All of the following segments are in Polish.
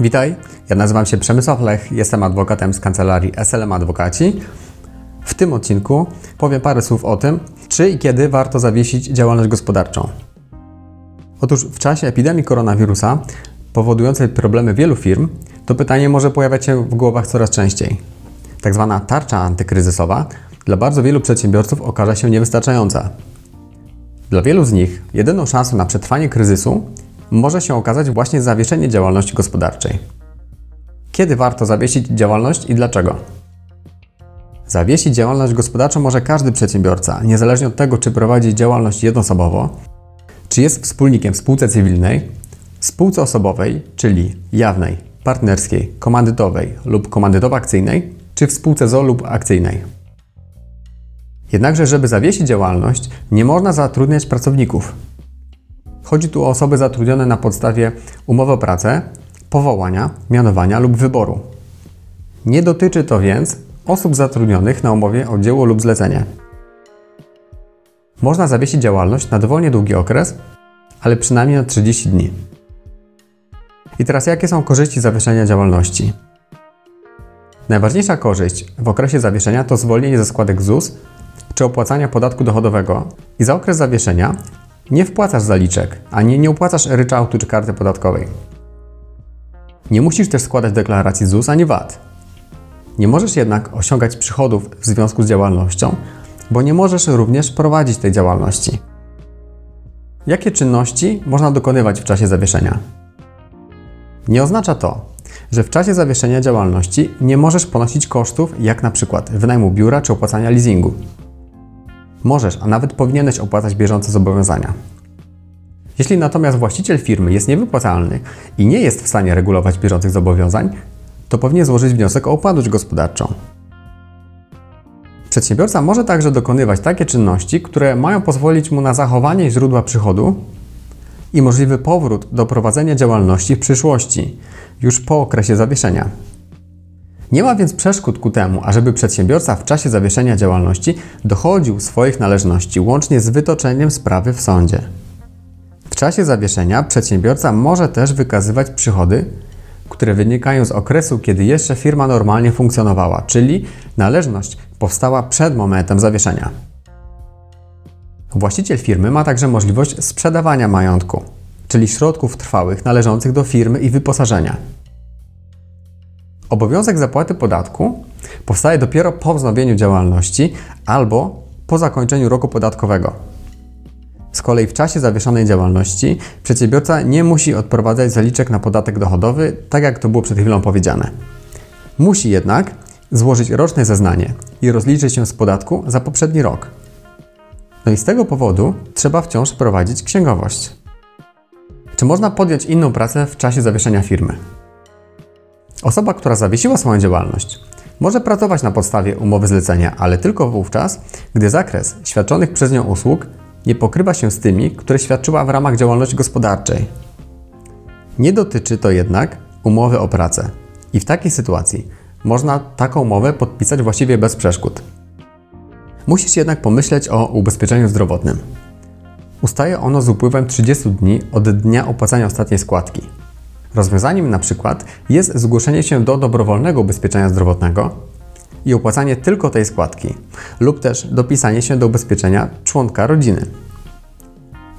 Witaj, ja nazywam się Przemysław Lech, jestem adwokatem z kancelarii SLM Adwokaci. W tym odcinku powiem parę słów o tym, czy i kiedy warto zawiesić działalność gospodarczą. Otóż w czasie epidemii koronawirusa, powodującej problemy wielu firm, to pytanie może pojawiać się w głowach coraz częściej. Tak zwana tarcza antykryzysowa dla bardzo wielu przedsiębiorców okaże się niewystarczająca. Dla wielu z nich jedyną szansą na przetrwanie kryzysu może się okazać właśnie zawieszenie działalności gospodarczej. Kiedy warto zawiesić działalność i dlaczego? Zawiesić działalność gospodarczą może każdy przedsiębiorca, niezależnie od tego, czy prowadzi działalność jednoosobowo, czy jest wspólnikiem w spółce cywilnej, spółce osobowej, czyli jawnej, partnerskiej, komandytowej lub komandytowo-akcyjnej, czy w spółce ZO lub akcyjnej. Jednakże, żeby zawiesić działalność, nie można zatrudniać pracowników. Chodzi tu o osoby zatrudnione na podstawie umowy o pracę, powołania, mianowania lub wyboru. Nie dotyczy to więc osób zatrudnionych na umowie o dzieło lub zlecenie. Można zawiesić działalność na dowolnie długi okres, ale przynajmniej na 30 dni. I teraz jakie są korzyści zawieszenia działalności? Najważniejsza korzyść w okresie zawieszenia to zwolnienie ze składek ZUS czy opłacania podatku dochodowego i za okres zawieszenia nie wpłacasz zaliczek, ani nie opłacasz ryczałtu czy karty podatkowej. Nie musisz też składać deklaracji ZUS ani VAT. Nie możesz jednak osiągać przychodów w związku z działalnością, bo nie możesz również prowadzić tej działalności. Jakie czynności można dokonywać w czasie zawieszenia? Nie oznacza to, że w czasie zawieszenia działalności nie możesz ponosić kosztów, jak na przykład wynajmu biura czy opłacania leasingu. Możesz, a nawet powinieneś opłacać bieżące zobowiązania. Jeśli natomiast właściciel firmy jest niewypłacalny i nie jest w stanie regulować bieżących zobowiązań, to powinien złożyć wniosek o upadłość gospodarczą. Przedsiębiorca może także dokonywać takie czynności, które mają pozwolić mu na zachowanie źródła przychodu i możliwy powrót do prowadzenia działalności w przyszłości, już po okresie zawieszenia. Nie ma więc przeszkód ku temu, ażeby przedsiębiorca w czasie zawieszenia działalności dochodził swoich należności łącznie z wytoczeniem sprawy w sądzie. W czasie zawieszenia przedsiębiorca może też wykazywać przychody, które wynikają z okresu, kiedy jeszcze firma normalnie funkcjonowała, czyli należność powstała przed momentem zawieszenia. Właściciel firmy ma także możliwość sprzedawania majątku, czyli środków trwałych należących do firmy i wyposażenia. Obowiązek zapłaty podatku powstaje dopiero po wznowieniu działalności albo po zakończeniu roku podatkowego. Z kolei w czasie zawieszonej działalności przedsiębiorca nie musi odprowadzać zaliczek na podatek dochodowy, tak jak to było przed chwilą powiedziane. Musi jednak złożyć roczne zeznanie i rozliczyć się z podatku za poprzedni rok. No i z tego powodu trzeba wciąż prowadzić księgowość. Czy można podjąć inną pracę w czasie zawieszenia firmy? Osoba, która zawiesiła swoją działalność, może pracować na podstawie umowy zlecenia, ale tylko wówczas, gdy zakres świadczonych przez nią usług nie pokrywa się z tymi, które świadczyła w ramach działalności gospodarczej. Nie dotyczy to jednak umowy o pracę. I w takiej sytuacji można taką umowę podpisać właściwie bez przeszkód. Musisz jednak pomyśleć o ubezpieczeniu zdrowotnym. Ustaje ono z upływem 30 dni od dnia opłacania ostatniej składki. Rozwiązaniem przykład jest zgłoszenie się do dobrowolnego ubezpieczenia zdrowotnego i opłacanie tylko tej składki, lub też dopisanie się do ubezpieczenia członka rodziny.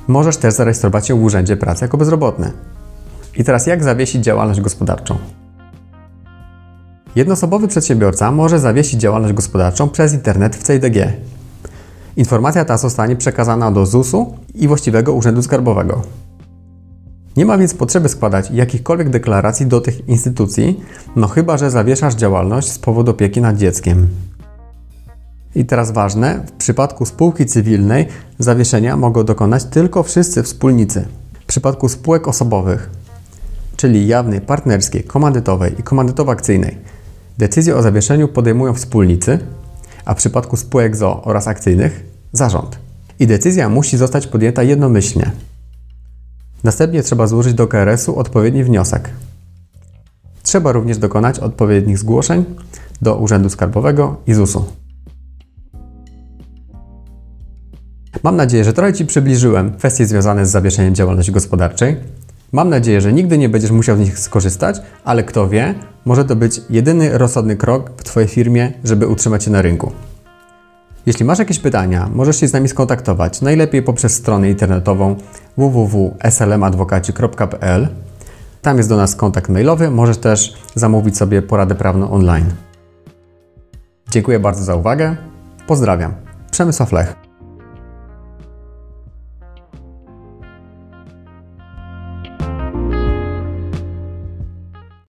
Możesz też zarejestrować się w Urzędzie Pracy jako bezrobotny. I teraz jak zawiesić działalność gospodarczą? Jednoosobowy przedsiębiorca może zawiesić działalność gospodarczą przez internet w CIDG. Informacja ta zostanie przekazana do ZUS-u i właściwego Urzędu Skarbowego. Nie ma więc potrzeby składać jakichkolwiek deklaracji do tych instytucji, no chyba, że zawieszasz działalność z powodu opieki nad dzieckiem. I teraz ważne, w przypadku spółki cywilnej zawieszenia mogą dokonać tylko wszyscy wspólnicy. W przypadku spółek osobowych, czyli jawnej, partnerskiej, komandytowej i komandytowo-akcyjnej, decyzję o zawieszeniu podejmują wspólnicy, a w przypadku spółek ZO oraz akcyjnych zarząd. I decyzja musi zostać podjęta jednomyślnie. Następnie trzeba złożyć do KRS-u odpowiedni wniosek. Trzeba również dokonać odpowiednich zgłoszeń do Urzędu Skarbowego i ZUS-u. Mam nadzieję, że trochę Ci przybliżyłem kwestie związane z zawieszeniem działalności gospodarczej. Mam nadzieję, że nigdy nie będziesz musiał z nich skorzystać, ale kto wie, może to być jedyny rozsądny krok w Twojej firmie, żeby utrzymać się na rynku. Jeśli masz jakieś pytania, możesz się z nami skontaktować, najlepiej poprzez stronę internetową www.slmadwokaci.pl. Tam jest do nas kontakt mailowy, możesz też zamówić sobie poradę prawną online. Dziękuję bardzo za uwagę. Pozdrawiam. Przemysław Lech.